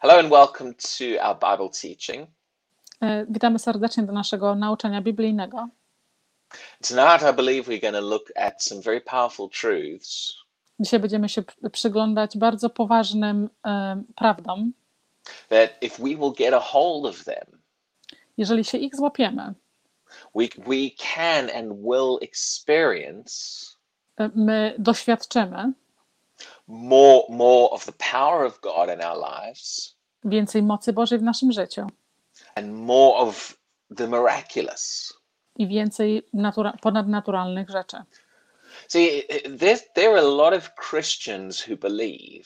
Hello and welcome to our Bible teaching. E, Witamy serdecznie do naszego nauczania biblijnego. Tonight, I believe we're going to look at some very powerful truths Dzisiaj będziemy się pr- przyglądać bardzo poważnym e, prawdom. that, if we will get a hold of them, Jeżeli się ich złapiemy, we, we can and will experience e, my doświadczymy more, more of the power of God in our lives więcej mocy Bożej w naszym życiu and more of the miraculous. i więcej natura- ponadnaturalnych rzeczy. See, there, there are a lot of Christians who believe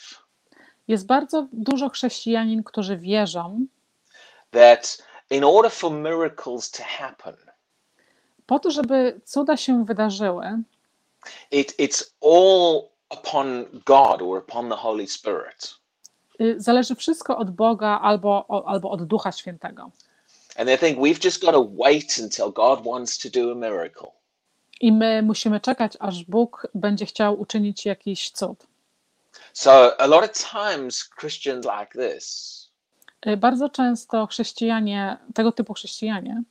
Jest bardzo dużo chrześcijanin, którzy wierzą, that in order for miracles to happen, po to, żeby cuda się wydarzyły, it, it's all upon God or upon the Holy Spirit. Y, zależy wszystko od Boga albo, albo od Ducha Świętego. And they think we've just got to wait until God wants to do a miracle. I my musimy czekać, aż Bóg będzie chciał uczynić jakiś cud. So a lot of times Christians like this, Y, Bardzo często chrześcijanie, tego typu chrześcijanie,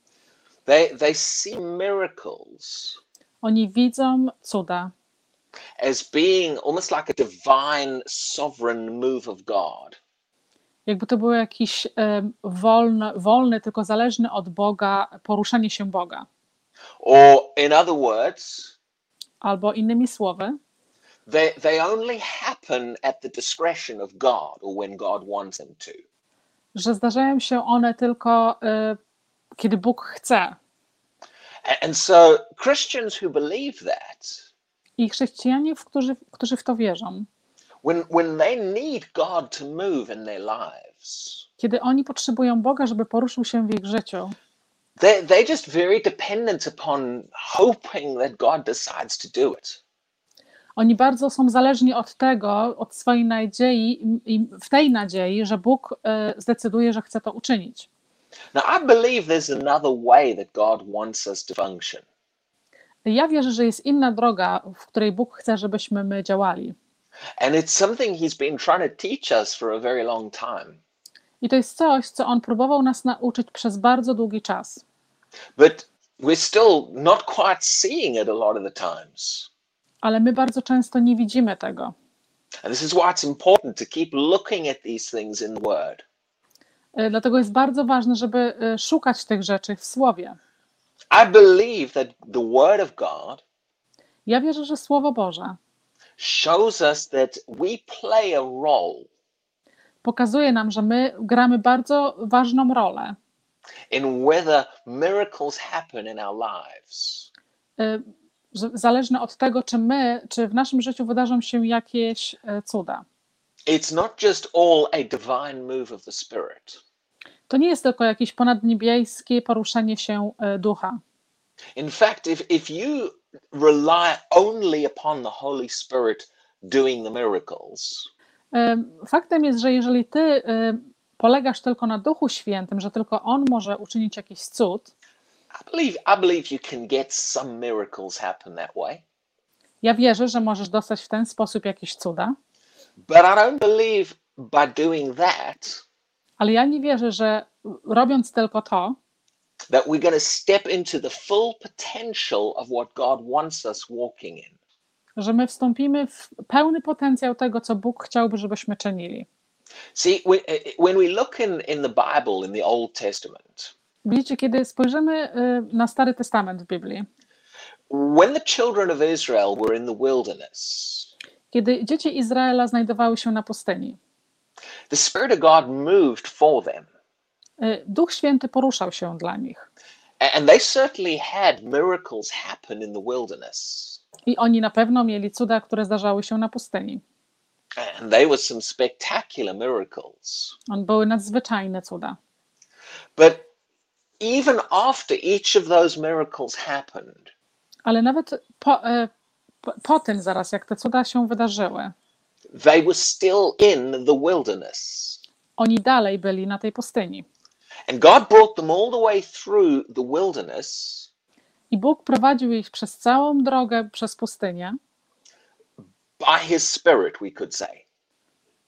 they they see miracles oni widzą cuda as being almost like a divine sovereign move of God. jakby to było jakiś em, wolny, wolny, tylko zależny od Boga, poruszenie się Boga. Or in other words, Albo innymi słowy, they they only happen at the discretion of God or when God wants them to. że zdarzają się one tylko y, kiedy Bóg chce. And so Christians who believe that, I chrześcijanie, którzy, którzy w to wierzą, when when they need God to move in their lives, kiedy oni potrzebują Boga, żeby poruszył się w ich życiu, they they're just very dependent upon hoping that God decides to do it. oni bardzo są zależni od tego, od swojej nadziei i w tej nadziei, że Bóg y, zdecyduje, że chce to uczynić. Now I believe there's another way that God wants us to function. Ja wierzę, że jest inna droga, w której Bóg chce, żebyśmy my działali. And it's something he's been trying to teach us for a very long time. I to jest coś, co On próbował nas nauczyć przez bardzo długi czas. But we're still not quite seeing it a lot of the times. Ale my bardzo często nie widzimy tego. And this is why it's important to keep looking at these things in the word. Y, Dlatego jest bardzo ważne, żeby y, szukać tych rzeczy w Słowie. I believe that the word of God Ja wierzę, że Słowo Boże shows us that we play a role pokazuje nam, że my gramy bardzo ważną rolę, in whether miracles happen in our lives. y, zależne od tego, czy my, czy w naszym życiu wydarzą się jakieś y, cuda. It's not just all a divine move of the Spirit. To nie jest tylko jakieś ponadniebieskie poruszenie się y, ducha. In fact, if, if you rely only upon the Holy Spirit doing the miracles, Y, Faktem jest, że jeżeli ty y, polegasz tylko na Duchu Świętym, że tylko On może uczynić jakiś cud, I believe I believe you can get some miracles happen that way. ja wierzę, że możesz dostać w ten sposób jakieś cuda, But I don't believe by doing that ale ja nie wierzę, że robiąc tylko to, that we're going to step into the full potential of what God wants us walking in. że my wstąpimy w pełny potencjał tego, co Bóg chciałby, żebyśmy czynili. See, when, when we look in, in the Bible, in the Old Testament, Widzicie, kiedy spojrzymy y, na Stary Testament w Biblii, when the children of Israel were in the wilderness, kiedy dzieci Izraela znajdowały się na pustyni, the Spirit of God moved for them. y, Duch Święty poruszał się dla nich. And they certainly had miracles happen in the wilderness. I oni na pewno mieli cuda, które zdarzały się na pustyni. And they were some spectacular miracles. On były nadzwyczajne cuda. But even after each of those miracles happened, Ale nawet po, y, po, po tym zaraz, jak te cuda się wydarzyły, they were still in the wilderness. oni dalej byli na tej pustyni. And God brought them all the way through the wilderness I Bóg prowadził ich przez całą drogę przez pustynię, by his spirit, we could say.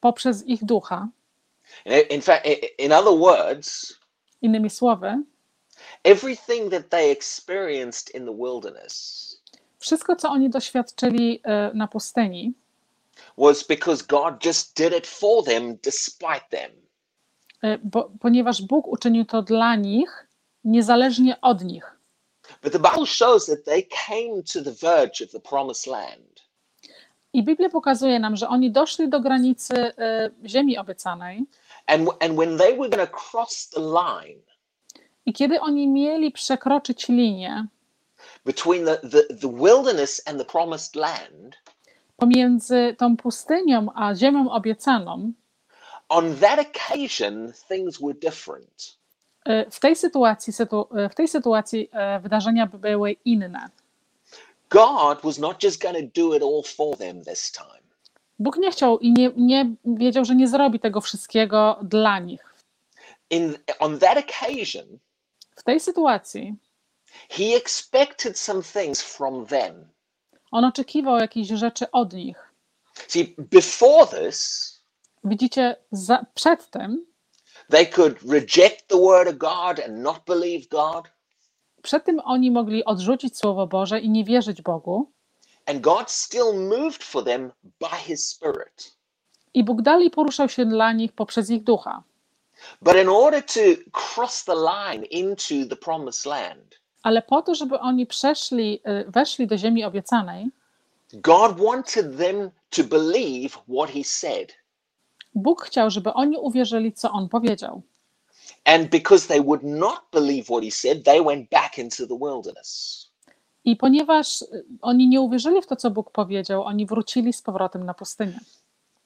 poprzez ich ducha. In fact, in other words, Innymi słowy, everything that they experienced in the wilderness wszystko, co oni doświadczyli e, na pustyni, was because God just did it for them despite them. e, bo, ponieważ Bóg uczynił to dla nich, niezależnie od nich. But the Bible shows that they came to the verge of the promised land. I Biblia pokazuje nam, że oni doszli do granicy e, ziemi obiecanej, And, and when they were going to cross the line i kiedy oni mieli przekroczyć linię between the, the, the wilderness and the promised land, pomiędzy tą pustynią a ziemią obiecaną, on that occasion, things were different. e, w tej sytuacji, sytu, e, w tej sytuacji e, wydarzenia były inne. God was not just going to do it all for them this time. Bóg nie chciał i nie, nie wiedział, że nie zrobi tego wszystkiego dla nich. In, on that occasion, W tej sytuacji he expected some things from them. On oczekiwał jakichś rzeczy od nich. See, before this, Widzicie, za, przed tym, they could reject the word of God and not believe God. przed tym oni mogli odrzucić Słowo Boże i nie wierzyć Bogu. And God still moved for them by his spirit. I Bóg dalej poruszał się dla nich poprzez ich ducha. But in order to cross the line into the promised land, Ale po to, żeby oni przeszli, y, weszli do ziemi obiecanej, God wanted them to believe what he said. Bóg chciał, żeby oni uwierzyli, co on powiedział. And because they would not believe what he said, they went back into the wilderness. I ponieważ y, oni nie uwierzyli w to, co Bóg powiedział, oni wrócili z powrotem na pustynię.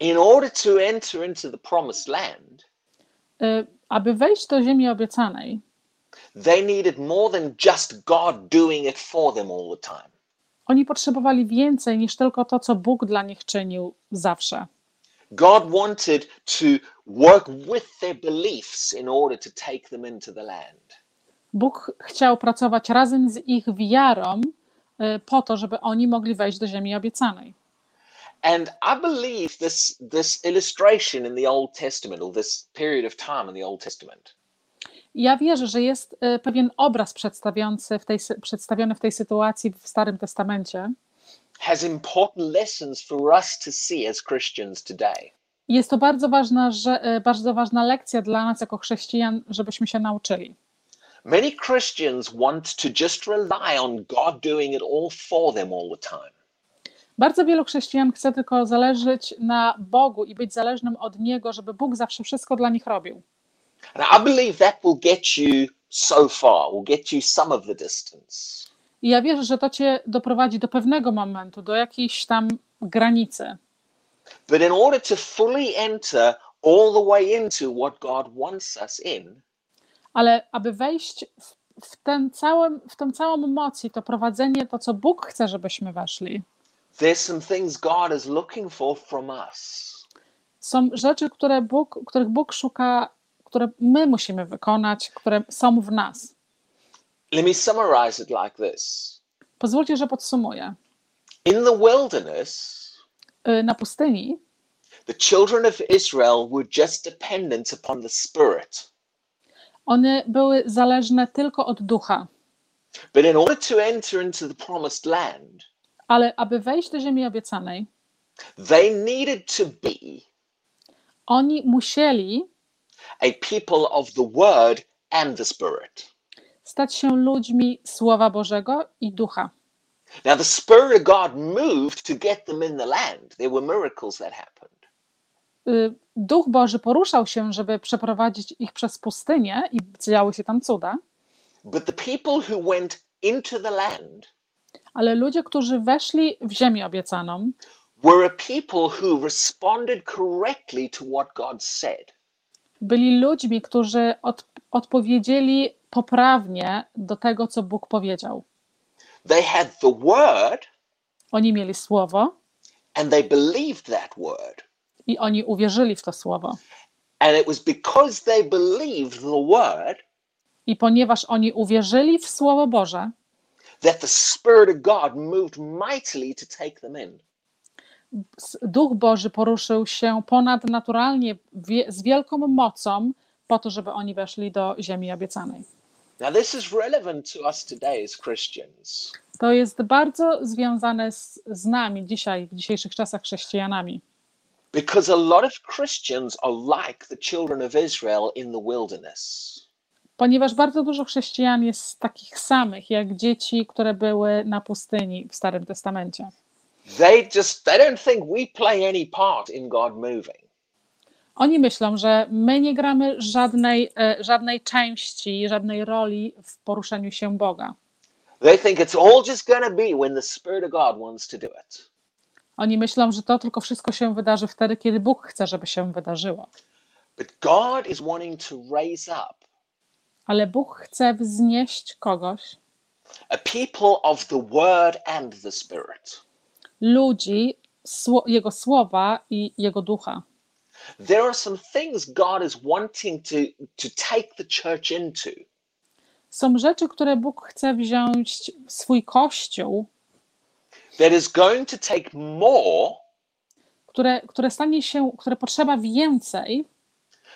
In order to enter into the promised land, Y, Aby wejść do ziemi obiecanej, they needed more than just God doing it for them all the time. oni potrzebowali więcej niż tylko to, co Bóg dla nich czynił zawsze. God wanted to work with their beliefs in order to take them into the land. Bóg chciał pracować razem z ich wiarą y, po to, żeby oni mogli wejść do ziemi obiecanej. And I believe this, this illustration in the Old Testament, or this period of time in the Old Testament, Ja wierzę, że jest y, pewien obraz przedstawiający w tej, przedstawiony w tej sytuacji w Starym Testamencie. has important lessons for us to see as Christians today. Jest to bardzo ważna, że, y, bardzo ważna lekcja dla nas jako chrześcijan, żebyśmy się nauczyli. Many Christians want to just rely on God doing it all for them all the time. Bardzo wielu chrześcijan chce tylko zależeć na Bogu i być zależnym od Niego, żeby Bóg zawsze wszystko dla nich robił. And I believe that will get you so far, will get you some of the distance. I ja wierzę, że to cię doprowadzi do pewnego momentu, do jakiejś tam granicy. But in order to fully enter all the way into what God wants us in, Ale aby wejść w, w, ten całym, w tą całą moc i to prowadzenie, to co Bóg chce, żebyśmy weszli, there's some things God is looking for from us. są rzeczy, które Bóg, których Bóg szuka, które my musimy wykonać, które są w nas. Let me summarize it like this. Pozwólcie, że podsumuję. In the wilderness, Y, Na pustyni the children of Israel were just dependent upon the Spirit. one były zależne tylko od ducha. But in order to enter into the promised land, Ale aby wejść do ziemi obiecanej, they needed to be oni musieli a people of the Word and the Spirit. stać się ludźmi Słowa Bożego i ducha. Now, the Spirit of God moved to get them in the land. There were miracles that happened. Y, Duch Boży poruszał się, żeby przeprowadzić ich przez pustynię i działy się tam cuda, But the people who went into the land ale ludzie, którzy weszli w ziemię obiecaną, were a people who responded correctly to what God said. Byli ludźmi, którzy od, odpowiedzieli poprawnie do tego, co Bóg powiedział. They had the Word Oni mieli słowo and they believed that Word. i oni uwierzyli w to słowo. And it was because they believed the Word I ponieważ oni uwierzyli w Słowo Boże, that the Spirit of God moved mightily to take them in. Duch Boży poruszył się ponadnaturalnie z wielką mocą po to, żeby oni weszli do ziemi obiecanej. To jest bardzo związane z, z nami dzisiaj, w dzisiejszych czasach chrześcijanami, because a lot of Christians are like the children of Israel in the wilderness. ponieważ bardzo dużo chrześcijan jest takich samych jak dzieci, które były na pustyni w Starym Testamencie. They just they don't think we play any part in God moving. Oni myślą, że my nie gramy żadnej, e, żadnej części, żadnej roli w poruszeniu się Boga. They think it's all just going to be when the Spirit of God wants to do it. Oni myślą, że to tylko wszystko się wydarzy wtedy, kiedy Bóg chce, żeby się wydarzyło. But God is wanting to raise up Ale Bóg chce wznieść kogoś, a people of the Word and the Spirit. Ludzi, Jego słowa i Jego ducha. There are some things God is wanting to, to take the church into Są rzeczy, które Bóg chce wziąć w swój kościół, that is going to take more które, które stanie się, które potrzeba więcej,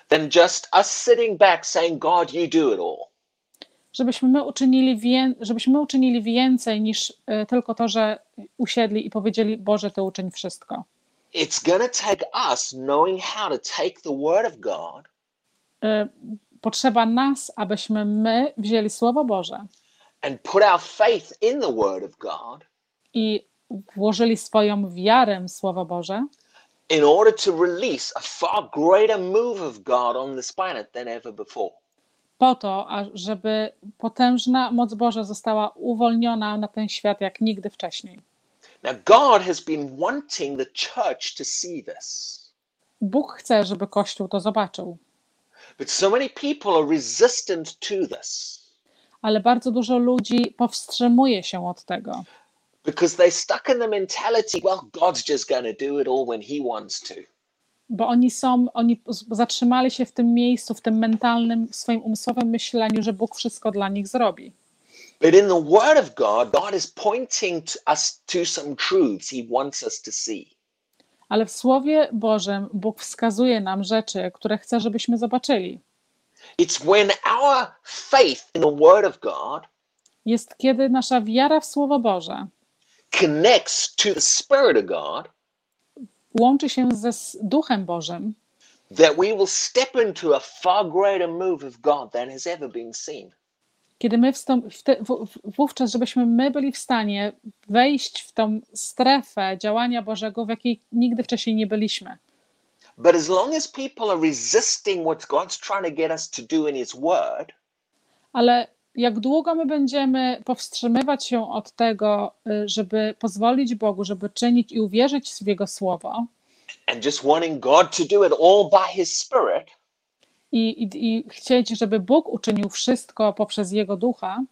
than just us sitting back saying, God, you do it all. Żebyśmy my uczynili, wię- żebyśmy my uczynili więcej niż e, tylko to, że usiedli i powiedzieli: Boże, Ty uczyń wszystko. It's to take us knowing how to take the Word of God E, Potrzeba nas, abyśmy my wzięli Słowo Boże and put our faith in the Word of God i włożyli swoją wiarę w Słowo Boże, in order to release a far greater move of God on this planet than ever before. Po to, żeby potężna moc Boża została uwolniona na ten świat jak nigdy wcześniej. Now, God has been wanting the church to see this, Bóg chce, żeby Kościół to zobaczył, but so many people are resistant to this ale bardzo dużo ludzi powstrzymuje się od tego, because they're stuck in the mentality, well, God's just going to do it all when He wants to. Bo oni są, oni zatrzymali się w tym miejscu, w tym mentalnym, swoim umysłowym myśleniu, że Bóg wszystko dla nich zrobi. But in the Word of God, God is pointing to us to some truths He wants us to see. Ale w Słowie Bożym Bóg wskazuje nam rzeczy, które chce, żebyśmy zobaczyli. It's when our faith in the Word of God Jest kiedy nasza wiara w Słowo Boże connects to the Spirit of God łączy się ze Duchem Bożym, that we will step into a far greater move of God than has ever been seen. kiedy my wstąp, wówczas, żebyśmy my byli w stanie wejść w tą strefę działania Bożego, w jakiej nigdy wcześniej nie byliśmy. But as long as people are resisting what God's trying to get us to do in His Word, Ale jak długo my będziemy powstrzymywać się od tego, y, żeby pozwolić Bogu, żeby czynić i uwierzyć w Jego słowo i, i, i chcieć, żeby Bóg uczynił wszystko poprzez Jego ducha,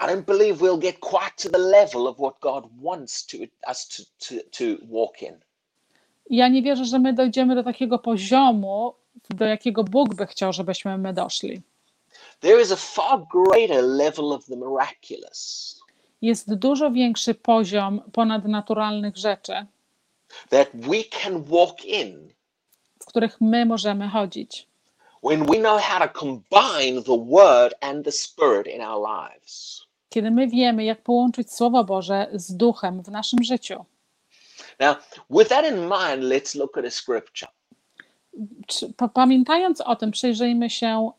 I don't believe we'll get quite to the level of what God wants to, us to, to, to walk in. ja nie wierzę, że my dojdziemy do takiego poziomu, do jakiego Bóg by chciał, żebyśmy my doszli. There is a far greater level of the miraculous Jest dużo większy poziom ponadnaturalnych rzeczy, that we can walk in w których my możemy chodzić. when we know how to combine the Word and the Spirit in our lives. Kiedy my wiemy, jak połączyć Słowo Boże z duchem w naszym życiu. Now, with that in mind, let's look at a scripture. Pamiętając o tym, przyjrzyjmy się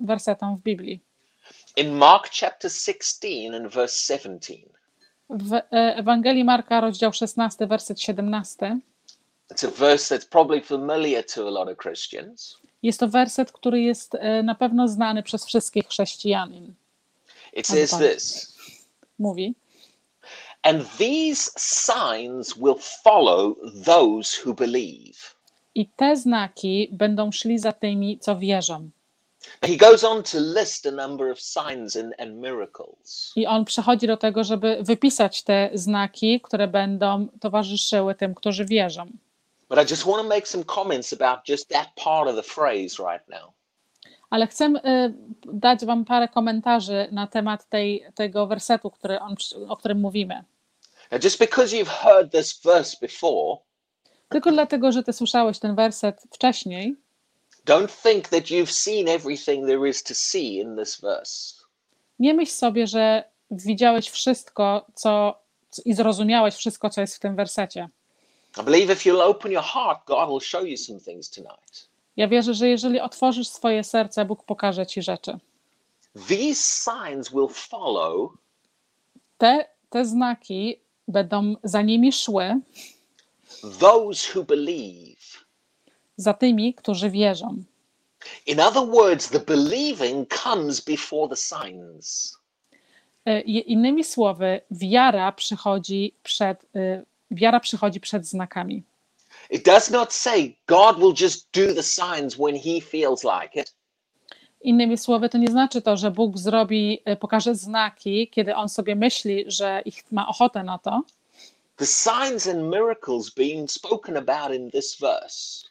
wersetom w Biblii. In Mark chapter 16 and verse 17, W e, Ewangelii Marka, rozdział 16, werset 17, it's a verse that's probably familiar to a lot of Christians. jest to werset, który jest e, na pewno znany przez wszystkich chrześcijanin. It says this Mówi: And these signs will follow those who believe. I te znaki będą szli za tymi, co wierzą. He goes on to list a number of signs and, and miracles. I on przechodzi do tego, żeby wypisać te znaki, które będą towarzyszyły tym, którzy wierzą. But I just want to make some comments about just that part of the phrase right now. Ale chcę y, dać Wam parę komentarzy na temat tej, tego wersetu, który on, o którym mówimy. Now, just because you've heard this verse before Tylko dlatego, że ty słyszałeś ten werset wcześniej, don't think that you've seen everything there is to see in this verse. nie myśl sobie, że widziałeś wszystko, co i zrozumiałeś wszystko, co jest w tym wersecie. I believe if you'll open your heart, God will show you some things tonight. Ja wierzę, że jeżeli otworzysz swoje serce, Bóg pokaże ci rzeczy. These signs will follow Te, te znaki będą za nimi szły, those who believe. za tymi, którzy wierzą. In other words, the believing comes before the signs. E, Innymi słowy, wiara przychodzi przed, y, wiara przychodzi przed znakami. It does not say God will just do the signs when he feels like it. Innymi słowy, to nie znaczy to, że Bóg zrobi, y, pokaże znaki, kiedy on sobie myśli, że ich ma ochotę na to. The signs and miracles being spoken about in this verse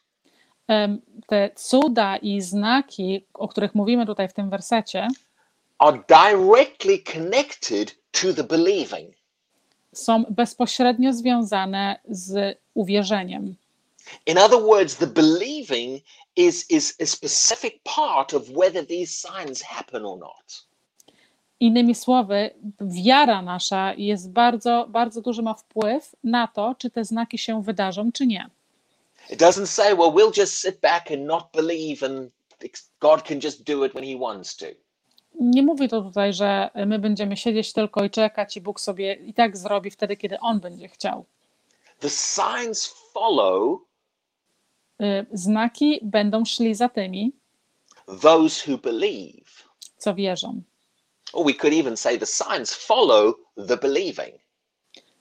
Te cuda i znaki, o których mówimy tutaj w tym wersecie, are directly connected to the believing. są bezpośrednio związane z uwierzeniem. In other words, the believing is, is a specific part of whether these signs happen or not. Innymi słowy, wiara nasza jest bardzo, bardzo duży ma wpływ na to, czy te znaki się wydarzą, czy nie. It doesn't say, well, we'll just sit back and not believe and God can just do it when he wants to. Nie mówi to tutaj, że my będziemy siedzieć tylko i czekać i Bóg sobie i tak zrobi wtedy, kiedy On będzie chciał. The signs follow Y, Znaki będą szli za tymi, those who believe. co wierzą. Or we could even say the signs follow the believing.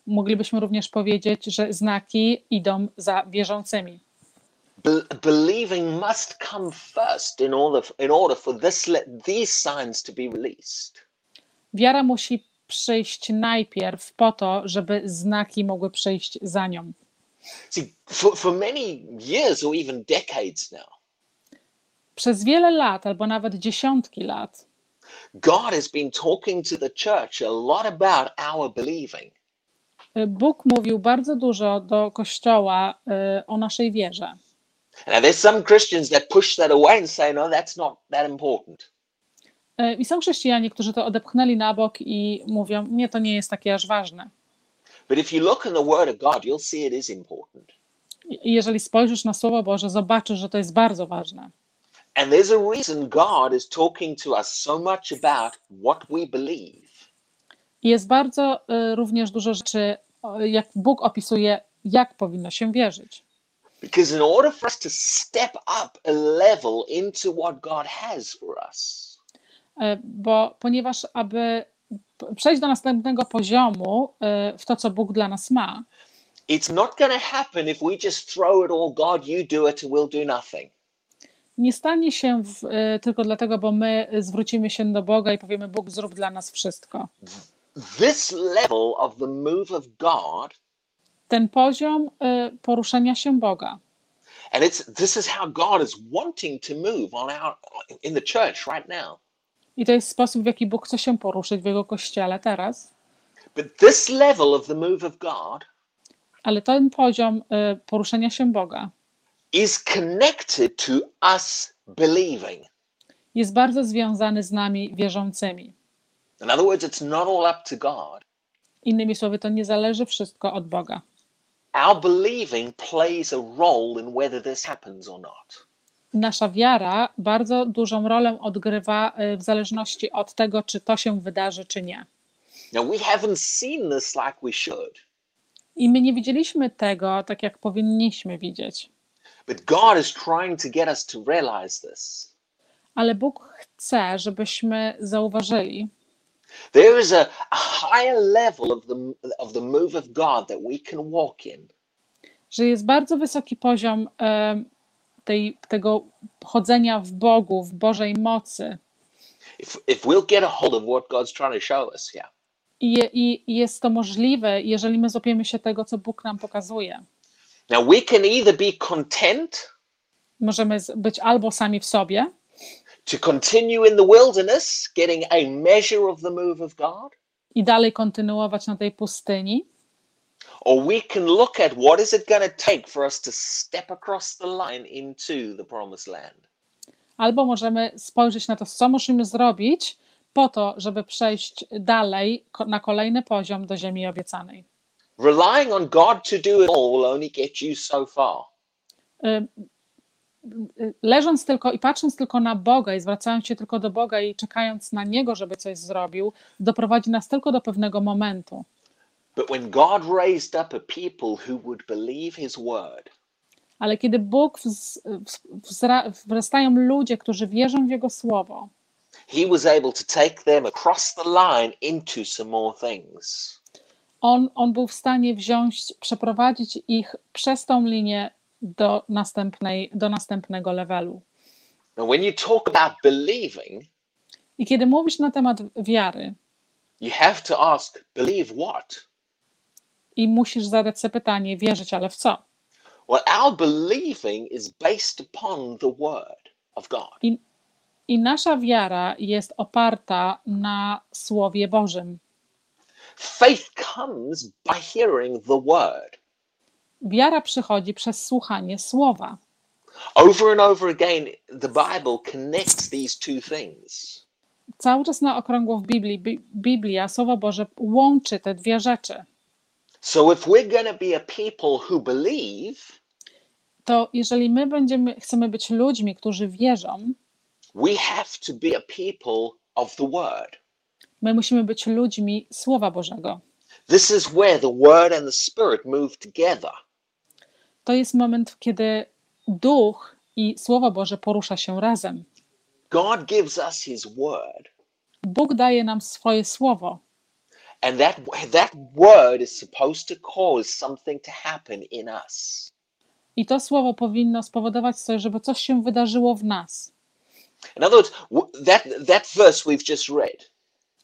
Moglibyśmy również powiedzieć, że znaki idą za wierzącymi. Be- believing must come first in order, in order for this, these signs to be released. Wiara musi przyjść najpierw po to, żeby znaki mogły przyjść za nią. See, for, for many years or even decades now, Przez wiele lat, albo nawet dziesiątki lat, God has been talking to the church a lot about our believing. y, Bóg mówił bardzo dużo do Kościoła y, o naszej wierze. Now, there's some Christians that push that away and say, no, that's not that important. Y, I są chrześcijanie, którzy to odepchnęli na bok i mówią: Nie, to nie jest takie aż ważne. But if you look in the Word of God, you'll see it is important. I jeżeli spojrzysz na Słowo Boże, zobaczysz, że to jest bardzo ważne. And there's a reason God is talking to us so much about what we believe. I jest bardzo y, również dużo rzeczy, jak Bug opisuje, jak powinno się wierzyć. Because in order for us to step up a level into what God has for us, Y, Bo ponieważ, aby przejść do następnego poziomu y, w to, co Bóg dla nas ma, it's not going to happen if we just throw it all, God, you do it, and we'll do nothing. Nie stanie się w, y, tylko dlatego, bo my zwrócimy się do Boga i powiemy: Bóg, zrób dla nas wszystko. This level of the move of God, Ten poziom y, poruszenia się Boga. and it's this is how God is wanting to move on our in the church right now. I to jest sposób, w jaki Bóg chce się poruszyć w jego kościele teraz. But this level of the move of God Ale ten poziom y, poruszenia się Boga is connected to us believing. jest bardzo związany z nami wierzącymi. In other words, it's not all up to God. Innymi słowy, to nie zależy wszystko od Boga. Our believing plays a role in whether this happens or not. Nasza wiara bardzo dużą rolę odgrywa y, w zależności od tego, czy to się wydarzy, czy nie. Now, we haven't seen this like we should, I my nie widzieliśmy tego tak, jak powinniśmy widzieć. But God is trying to get us to realize this. Ale Bóg chce, żebyśmy zauważyli, There is a, a higher level of the, of the move of God that we can walk in. że jest bardzo wysoki poziom em, tej, tego chodzenia w Bogu, w Bożej mocy. If, if we'll get a hold of what God's trying to show us here. I, I jest to możliwe, jeżeli my złapiemy się tego, co Bóg nam pokazuje. Now, we can either be content Możemy być albo sami w sobie, to continue in the wilderness, getting a measure of the move of God, i dalej kontynuować na tej pustyni, Or we can look at what is it going to take for us to step across the line into the promised land. Albo możemy spojrzeć na to, co musimy zrobić po to, żeby przejść dalej ko- na kolejny poziom do ziemi obiecanej. Relying on God to do it all will only get you so far. Y, y, Leżąc tylko i patrząc tylko na Boga i zwracając się tylko do Boga i czekając na Niego, żeby coś zrobił, doprowadzi nas tylko do pewnego momentu. But when God raised up a people who would believe his word, Ale kiedy Bóg wz, wz, wzra, wzrastają ludzie, którzy wierzą w Jego słowo, he was able to take them across the line into some more things. On, on był w stanie wziąć, przeprowadzić ich przez tą linię do, następnej, do następnego levelu. Now, when you talk about believing, I kiedy mówisz na temat wiary you have to ask, believe what? i musisz zadać sobie pytanie, wierzyć, ale w co? Well, our believing is based upon the word of God. I, I nasza wiara jest oparta na Słowie Bożym. Faith comes by hearing the word. Wiara przychodzi przez słuchanie Słowa. Over and over again, the Bible connects these two things. Cały czas na okrągło w Biblii, Bi- Biblia, Słowo Boże łączy te dwie rzeczy. So if we're going to be a people who believe, To jeżeli my będziemy, chcemy być ludźmi, którzy wierzą, we have to be a people of the word. My musimy być ludźmi Słowa Bożego. This is where the word and the spirit move together. To jest moment, kiedy Duch i Słowo Boże porusza się razem. God gives us his word, Bóg daje nam swoje słowo, and that that word is supposed to cause something to happen in us. i to słowo powinno spowodować coś, żeby coś się wydarzyło w nas. In other words, that that verse we've just read,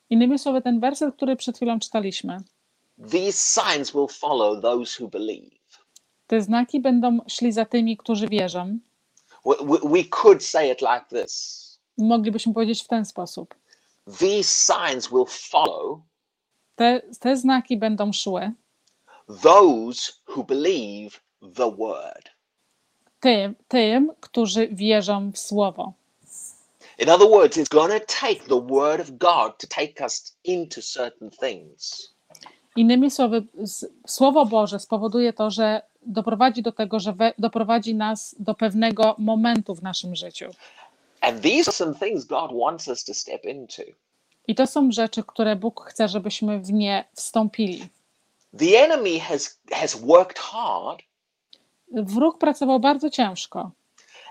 Innymi słowy, ten werset, który przed chwilą czytaliśmy, these signs will follow those who believe. te znaki będą szli za tymi, którzy wierzą. We, we, could say it like this Moglibyśmy powiedzieć w ten sposób. These signs will follow Te, te znaki będą szły those who believe the word. tym, tym, którzy wierzą w słowo. In other words, it's going to take the word of God to take us into certain things. Innymi słowy, Słowo Boże spowoduje to, że doprowadzi do tego, że we, doprowadzi nas do pewnego momentu w naszym życiu. And these are some things God wants us to step into. I to są rzeczy, które Bóg chce, żebyśmy w nie wstąpili. The enemy has, has worked hard Wróg pracował bardzo ciężko,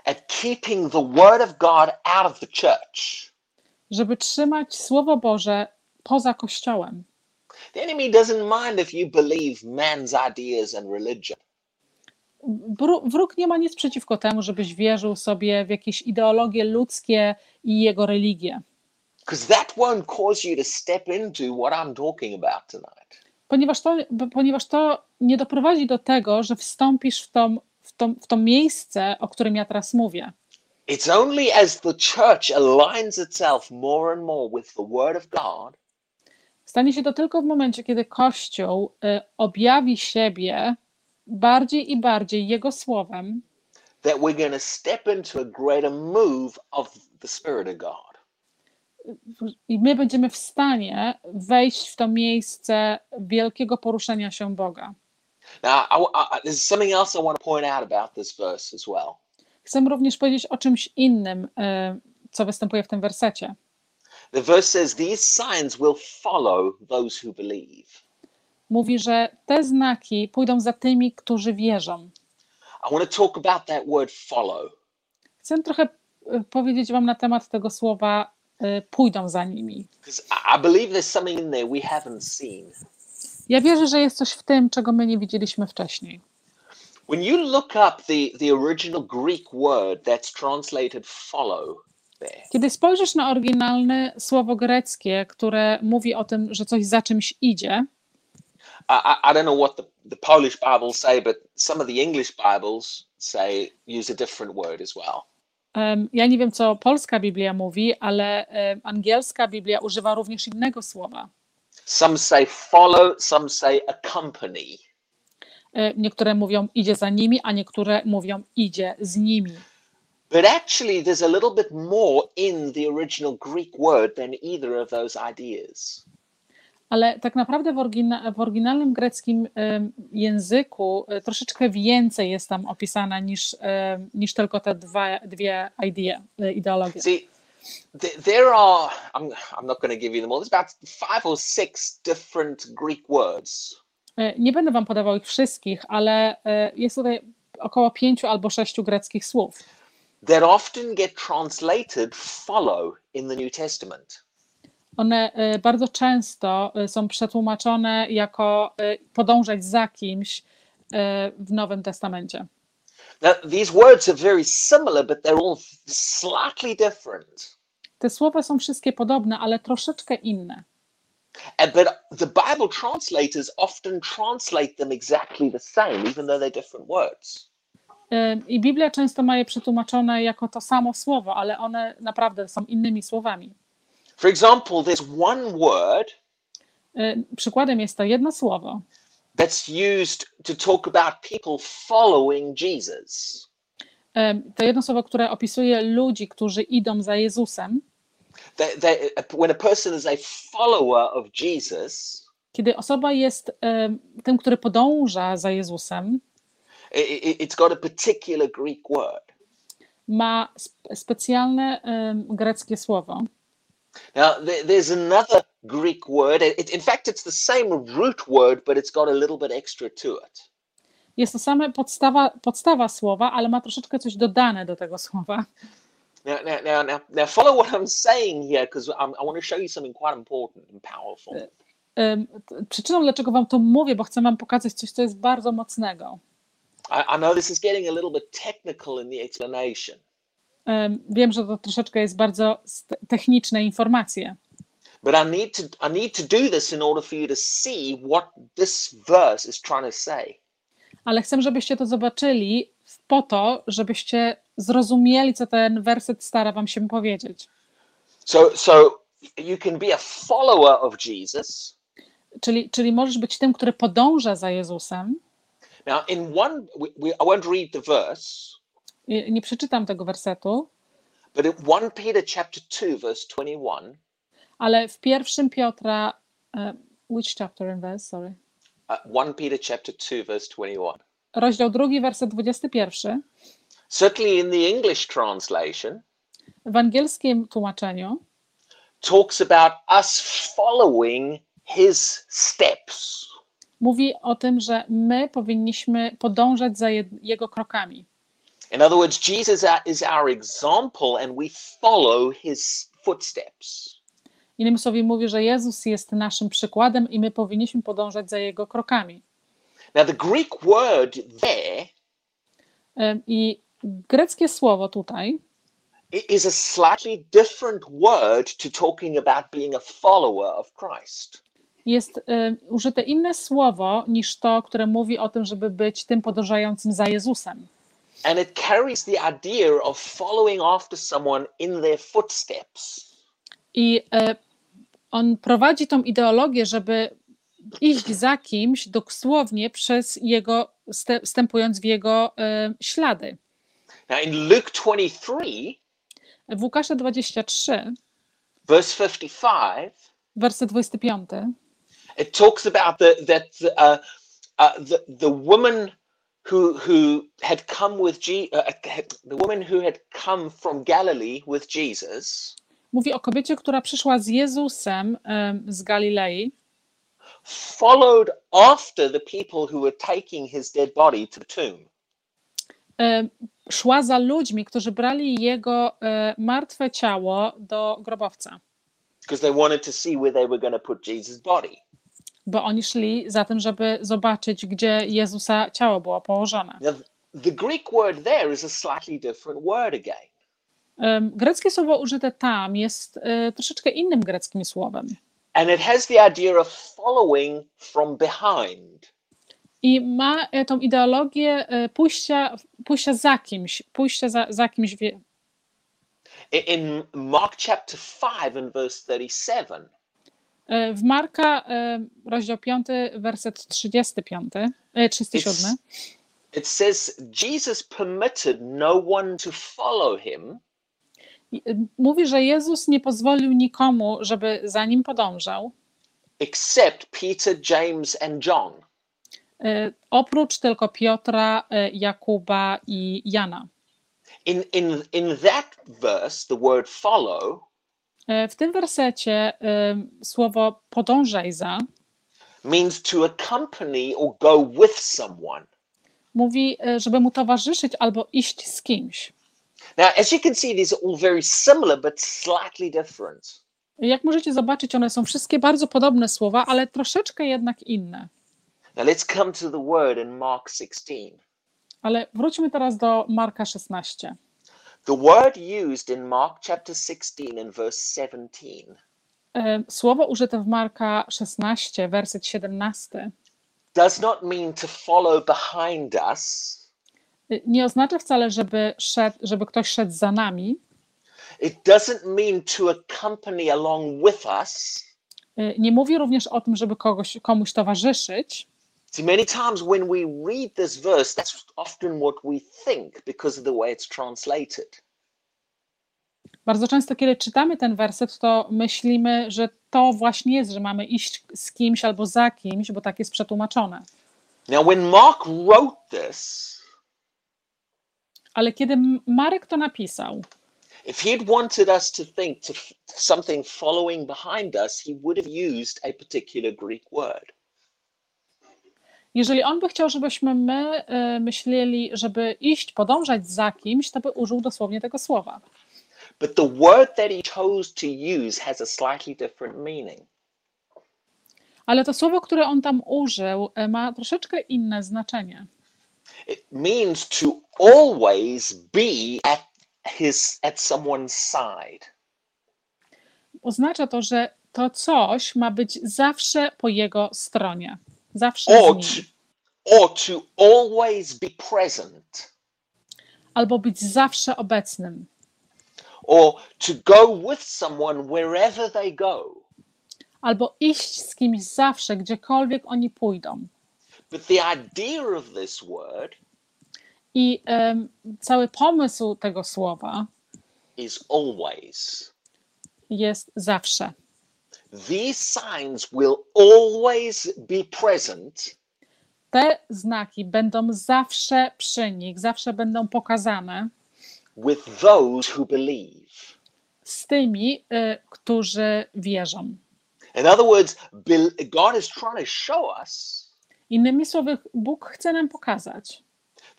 at keeping the word of God out of the church. żeby trzymać Słowo Boże poza Kościołem. The enemy doesn't mind if you believe man's ideas and religion. Wróg nie ma nic przeciwko temu, żebyś wierzył sobie w jakieś ideologie ludzkie i jego religię. Because that won't cause you to step into what I'm talking about tonight. ponieważ to, ponieważ to nie doprowadzi do tego, że wstąpisz w, tą, tą, w to miejsce, o którym ja teraz mówię. It's only as the church aligns itself more and more with the word of God Stanie się to tylko w momencie, kiedy Kościół y, objawi siebie bardziej i bardziej Jego słowem, that we're going to step into a greater move of the Spirit of God. i my będziemy w stanie wejść w to miejsce wielkiego poruszenia się Boga. Now, I, I, there's something else I want to point out about this verse as well. Chcę również powiedzieć o czymś innym, y, co występuje w tym wersecie. The verse says, These signs will follow those who believe. Mówi, że te znaki pójdą za tymi, którzy wierzą. I want to talk about that word follow. Chcę trochę y, powiedzieć Wam na temat tego słowa y, pójdą za nimi. Because I believe there's something in there we haven't seen. Ja wierzę, że jest coś w tym, czego my nie widzieliśmy wcześniej. When you look up the, the original Greek word that's translated follow there, Kiedy spojrzysz na oryginalne słowo greckie, które mówi o tym, że coś za czymś idzie, I, I, I don't know what the, the Polish Bibles say, but some of the English Bibles say use a different word as well. ja nie wiem, co polska Biblia mówi, ale angielska Biblia używa również innego słowa. Some say follow, some say accompany. E, Niektóre mówią idzie za nimi, a niektóre mówią idzie z nimi. But actually, there's a little bit more in the original Greek word than either of those ideas. Ale tak naprawdę w, orygina, w oryginalnym greckim języku e, troszeczkę więcej jest tam opisane niż, niż tylko te dwa, dwie idee, e, ideologie. See, there are, I'm, I'm not going to give you them all, there's about five or six different Greek words E, Nie będę wam podawał ich wszystkich, ale e, jest tutaj około pięciu albo sześciu greckich słów. that often get translated follow in the New Testament. One e, bardzo często są przetłumaczone jako podążać za kimś w Nowym Testamencie. Now, these words are very similar, but they're all slightly different. Te słowa są wszystkie podobne, ale troszeczkę inne. And, but the Bible translators often translate them exactly the same, even though they're different words. E, I Biblia często ma je przetłumaczone jako to samo słowo, ale one naprawdę są innymi słowami. For example, there's one word E, Przykładem jest to jedno słowo, that's used to talk about people following Jesus. E, to jedno słowo, które opisuje ludzi, którzy idą za Jezusem. They, they, when a person is a follower of Jesus, Kiedy osoba jest e, tym, który podąża za Jezusem, i- i- it's got a particular Greek word. ma sp- specjalne em, greckie słowo. Now, there, there's another Greek word. It, in fact, it's the same root word, but it's got a little bit extra to it. Jest to same podstawa, podstawa słowa, ale ma troszeczkę coś dodane do tego słowa. Now, now, now, now, follow what I'm saying here, because I want to show you something quite important and powerful. T- Przyczyną, dlaczego wam to mówię, bo chcę wam pokazać coś, co jest bardzo mocnego. I, I know this is getting a little bit technical in the explanation, Em, Wiem, że to troszeczkę jest bardzo techniczne informacje, but I need to I need to do this in order for you to see what this verse is trying to say. ale chcę, żebyście to zobaczyli po to, żebyście zrozumieli, co ten werset stara wam się powiedzieć. So, so you can be a follower of Jesus. Czyli, czyli możesz być tym, który podąża za Jezusem. Now, in one, we, we, I won't read the verse, I- Nie przeczytam tego wersetu, but in 1 Peter chapter 2, verse 21, ale w pierwszym Piotra, e, which chapter and verse, sorry, uh, 1 Peter chapter 2, verse 21. rozdział drugi, werset 21, Certainly in the English translation, w angielskim tłumaczeniu talks about us following his steps. mówi o tym, że my powinniśmy podążać za je, jego krokami. In other words, Jesus is our example and we follow his footsteps. Innymi słowy mówi, że Jezus jest naszym przykładem i my powinniśmy podążać za jego krokami. Now, the Greek word there E, I greckie słowo tutaj is a slightly different word to talking about being a follower of Christ. jest e, użyte inne słowo niż to, które mówi o tym, żeby być tym podążającym za Jezusem. And it carries the idea of following after someone in their footsteps. I e, on prowadzi tą ideologię, żeby iść za kimś dosłownie przez jego, wstępując w jego e, ślady. Now, in Luke 23, W Łukasza 23, verse 55, werset 25, it talks about the, that uh, uh, the, the woman who, who had come with Je- uh, the woman who had come from Galilee with Jesus mówi o kobiecie, która przyszła z Jezusem em, z Galilei, followed after the people who were taking his dead body to the tomb. szła za ludźmi, którzy brali jego e, martwe ciało do grobowca, because they wanted to see where they were going to put Jesus' body. bo oni szli za tym, żeby zobaczyć, gdzie Jezusa ciało było położone. Now, the Greek word there is a slightly different word again. Greckie słowo użyte tam jest e, troszeczkę innym greckim słowem And it has the idea of following from behind. i ma e, tą ideologię e, pójścia, pójścia za kimś, pójścia za, za kimś. Wie... In Mark chapter 5 and verse 37, E, W Marka, rozdział 5, werset 35, e, 37. It says Jesus permitted no one to follow him Mówi, że Jezus nie pozwolił nikomu, żeby za nim podążał, except Peter, James, and John. e, oprócz tylko Piotra, e, Jakuba i Jana. In, in, in that verse, the word follow W tym wersecie słowo podążaj za means to accompany or go with someone. mówi, żeby mu towarzyszyć albo iść z kimś. Now, as you can see, these are all very similar but slightly different. Jak możecie zobaczyć, one są wszystkie bardzo podobne słowa, ale troszeczkę jednak inne. Now, let's come to the word in Mark 16. Ale wróćmy teraz do Marka 16. The word used in Mark chapter 16 and verse 17 E, Słowo użyte w Marka 16, werset 17, does not mean to follow behind us. Nie oznacza wcale, żeby, szedł, żeby ktoś szedł za nami. It doesn't mean to accompany along with us. E, Nie mówi również o tym, żeby kogoś, komuś towarzyszyć. See, many times when we read this verse, that's often what we think because of the way it's translated. Bardzo często, kiedy czytamy ten werset, to myślimy, że to właśnie jest, że mamy iść z kimś albo za kimś, bo tak jest przetłumaczone. Now, when Mark wrote this, Ale kiedy Marek to napisał, if he'd wanted us to think to something following behind us, he would have used a particular Greek word. jeżeli on by chciał, żebyśmy my e, myśleli, żeby iść, podążać za kimś, to by użył dosłownie tego słowa. But the word that he chose to use has a slightly different meaning. Ale to słowo, które on tam użył, e, ma troszeczkę inne znaczenie. It means to always be at his at someone's side. Oznacza to, że to coś ma być zawsze po jego stronie. Zawsze Or z nim. to, or to always be present. Albo być zawsze obecnym. Or to go with someone wherever they go. Albo iść z kimś zawsze, gdziekolwiek oni pójdą. But the idea of this word I em, cały pomysł tego słowa is always. jest zawsze. These signs will always be present Te znaki będą zawsze przy nich, zawsze będą pokazane with those who believe. z tymi, y, którzy wierzą. In other words, God is trying to show us Innymi słowy, Bóg chce nam pokazać,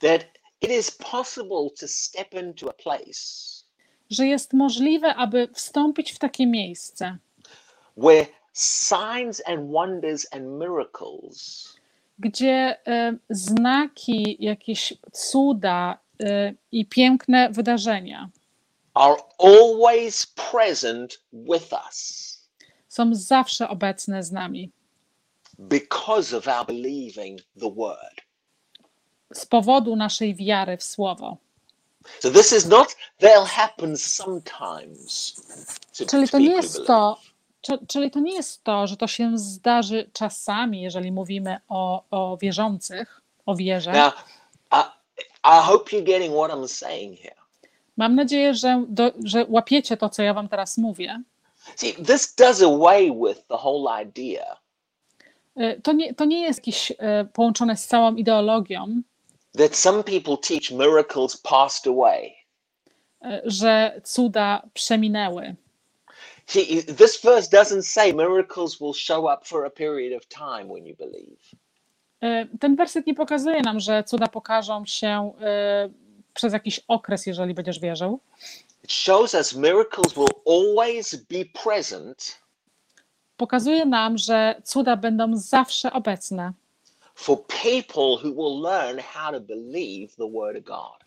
that it is possible to step into a place że jest możliwe, aby wstąpić w takie miejsce, where signs and wonders and miracles gdzie y, znaki, jakieś cuda y, i piękne wydarzenia are always present with us. są zawsze obecne z nami because of our believing the word. z powodu naszej wiary w Słowo. So this is not they'll happen sometimes. to- Czyli to nie jest to, czy- czyli to nie jest to, że to się zdarzy czasami, jeżeli mówimy o, o wierzących, o wierze. Now, I, I hope you're getting what I'm saying here. Mam nadzieję, że, do, że łapiecie to, co ja wam teraz mówię. See, this does away with the whole idea To nie, to nie jest jakieś y, połączone z całą ideologią, that some people teach miracles passed away. y, że cuda przeminęły. This verse doesn't say miracles will show up for a period of time when you believe. Ten werset nie pokazuje nam, że cuda pokażą się przez jakiś okres, jeżeli będziesz wierzył. It shows us miracles will always be present Pokazuje nam, że cuda będą zawsze obecne for people who will learn how to believe the word of God.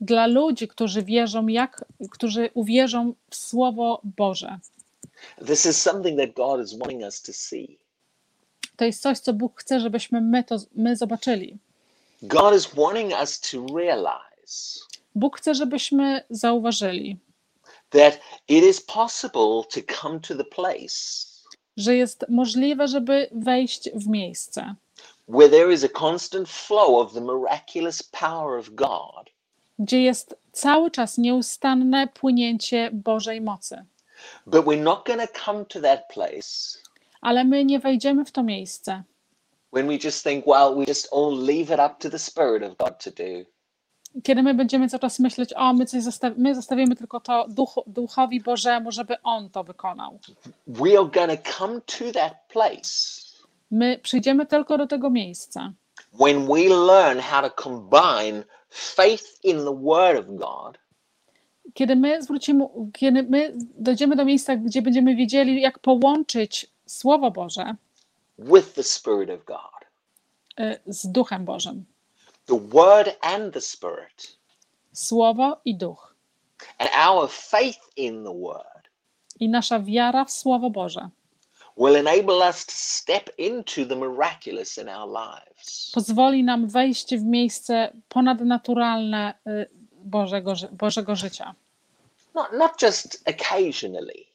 dla ludzi, którzy wierzą, jak, którzy uwierzą w Słowo Boże. This is something that God is wanting us to see. To jest coś, co Bóg chce, żebyśmy my to my zobaczyli. God is wanting us to realize Bóg chce, żebyśmy zauważyli, that it is possible to come to the place że jest możliwe, żeby wejść w miejsce, where there is a constant flow of the miraculous power of God, gdzie jest cały czas nieustanne płynięcie Bożej mocy. but we're not going to come to that place Ale my nie wejdziemy w to miejsce, when we just think, well, we just all leave it up to the Spirit of God to do. Kiedy my będziemy cały czas myśleć, o, my coś zostaw- my zostawimy tylko to duchu, duchowi Bożemu, żeby On to wykonał. We are to come to that place My przyjdziemy tylko do tego miejsca, when we learn how to combine faith in the Word of God kiedy my zwrócimy, kiedy my dojdziemy do miejsca, gdzie będziemy wiedzieli, jak połączyć Słowo Boże with the Spirit of God. y, z Duchem Bożym. The Word and the Spirit. Słowo i Duch. And our faith in the Word I nasza wiara w Słowo Boże will enable us to step into the miraculous in our lives. pozwoli nam wejść w miejsce ponadnaturalne y, Bożego, Bożego życia. Not, not just occasionally,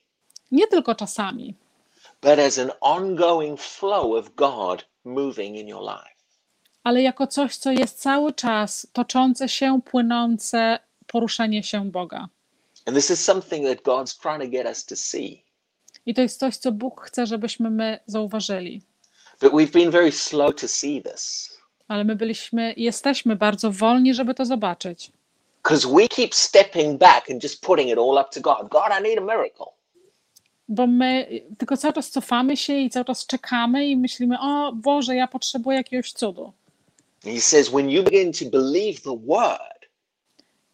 Nie tylko czasami, but as an ongoing flow of God moving in your life. Ale jako coś, co jest cały czas toczące się, płynące poruszenie się Boga. I to jest coś, co Bóg chce, żebyśmy my zauważyli. But we've been very slow to see this Ale my byliśmy, jesteśmy bardzo wolni, żeby to zobaczyć. because we keep stepping back and just putting it all up to God. God, I need a miracle. Bo my tylko cały czas cofamy się i cały czas czekamy i myślimy, o Boże, ja potrzebuję jakiegoś cudu. And He says, when you begin to believe the word,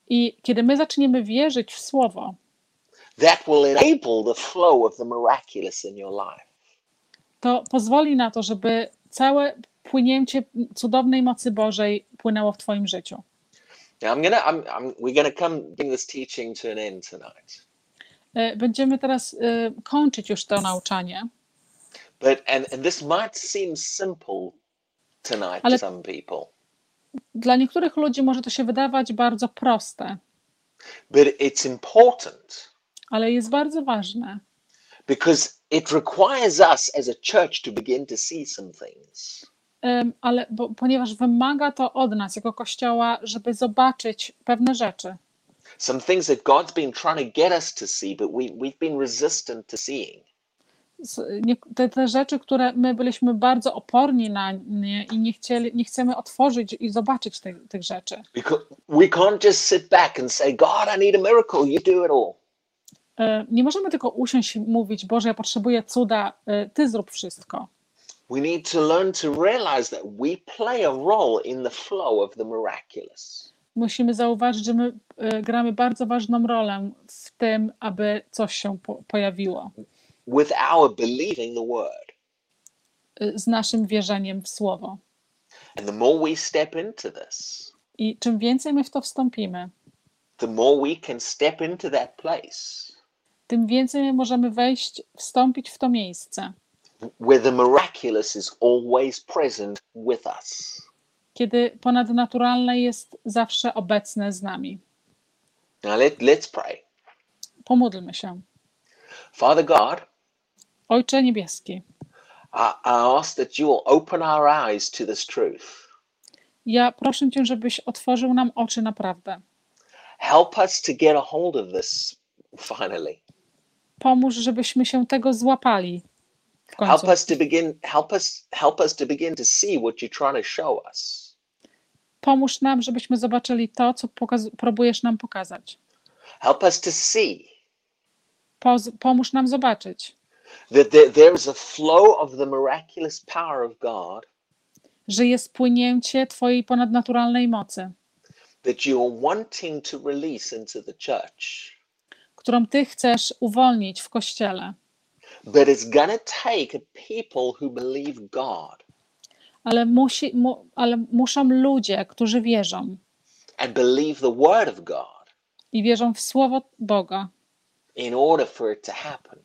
I kiedy my zaczniemy wierzyć w Słowo, that will enable the flow of the miraculous in your life. to pozwoli na to, żeby całe płynięcie cudownej mocy Bożej płynęło w Twoim życiu. Now, I'm gonna, I'm, I'm, we're gonna come bring this teaching to an end tonight. E, Będziemy teraz e, kończyć już to nauczanie, But and, and this might seem simple tonight Ale- to some people, Dla niektórych ludzi może to się wydawać bardzo proste, but it's important ale jest bardzo ważne, because it requires us as a church to begin to see some things. Ale bo, ponieważ wymaga to od nas jako Kościoła, żeby zobaczyć pewne rzeczy. Some things that God's been trying to get us to see, but we, we've been resistant to seeing. Te, te rzeczy, które my byliśmy bardzo oporni na nie i nie, chcieli, nie chcemy otworzyć i zobaczyć tych, tych rzeczy. We can't just sit back and say, God, I need a miracle. You do it all. E, Nie możemy tylko usiąść i mówić, Boże, ja potrzebuję cuda, e, Ty zrób wszystko. We need to learn to realize that we play a role in the flow of the miraculous. Musimy zauważyć, że my e, gramy bardzo ważną rolę w tym, aby coś się po, pojawiło with our believing the word. e, z naszym wierzeniem w Słowo. And the more we step into this, I czym więcej my w to wstąpimy, the more we can step into that place tym więcej my możemy wejść, wstąpić w to miejsce, where the miraculous is always present with us. kiedy ponadnaturalne jest zawsze obecne z nami. Now let, let's pray. Pomódlmy się. Father God, Ojcze Niebieski, I, I ask that you will open our eyes to this truth. ja proszę Cię, żebyś otworzył nam oczy naprawdę. Help us to get a hold of this finally. Pomóż, żebyśmy się tego złapali Help us to begin help us help us to begin to see what you're trying to show us. Pomóż nam, żebyśmy zobaczyli to, co próbujesz nam pokazać. Help us to see Poz- pomóż nam zobaczyć, that there, there is a flow of the miraculous power of God że jest płynięcie Twojej ponadnaturalnej mocy, that you are wanting to release into the church. którą Ty chcesz uwolnić w Kościele. But it's to take people who believe God Ale, musi, mu, ale muszą ludzie, którzy wierzą and believe the word of God i wierzą w Słowo Boga, in order for it to happen.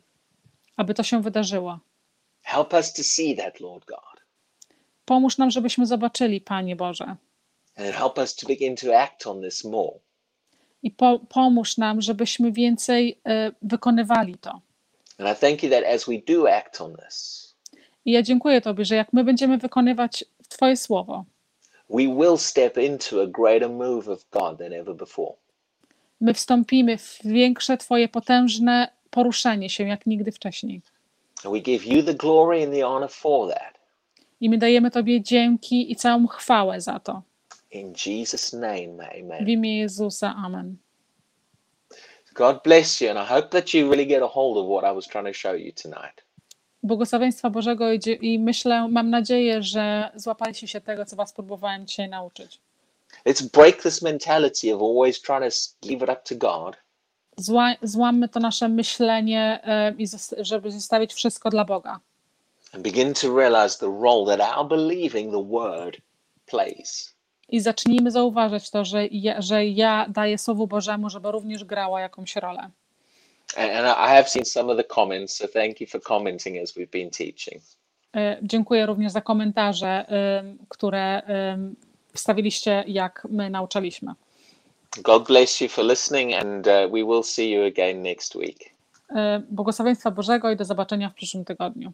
Aby to się wydarzyło. Help us to see that, Lord God, Pomóż nam, żebyśmy zobaczyli, Panie Boże. and help us to begin to act on this more. I po, pomóż nam, żebyśmy więcej e, wykonywali to. And I thank you that as we do act on this, I ja dziękuję Tobie, że jak my będziemy wykonywać Twoje słowo, we will step into a greater move of God than ever before. my wstąpimy w większe Twoje potężne poruszenie się jak nigdy wcześniej. Give. I my dajemy Tobie dzięki i całą chwałę za to. In Jesus' name, W amen. imię Jezusa. Amen. God bless you, and I hope that you really get a hold of what I was trying to show you tonight. Błogosławieństwa Bożego i, i myślę, mam nadzieję, że złapaliście się tego, co Was próbowałem dzisiaj nauczyć. Let's break this mentality of always trying to leave it up to God Zła, złammy to nasze myślenie, e, i żeby zostawić wszystko dla Boga. I zacznijmy zauważać to, że ja, że ja daję Słowu Bożemu, żeby również grała jakąś rolę. And, and I have seen some of the comments, so thank you for commenting as we've been teaching. E, Dziękuję również za komentarze, ym, które wstawiliście, jak my nauczaliśmy. God bless you for listening, and uh, we will see you again next week. E, Błogosławieństwa Bożego i do zobaczenia w przyszłym tygodniu.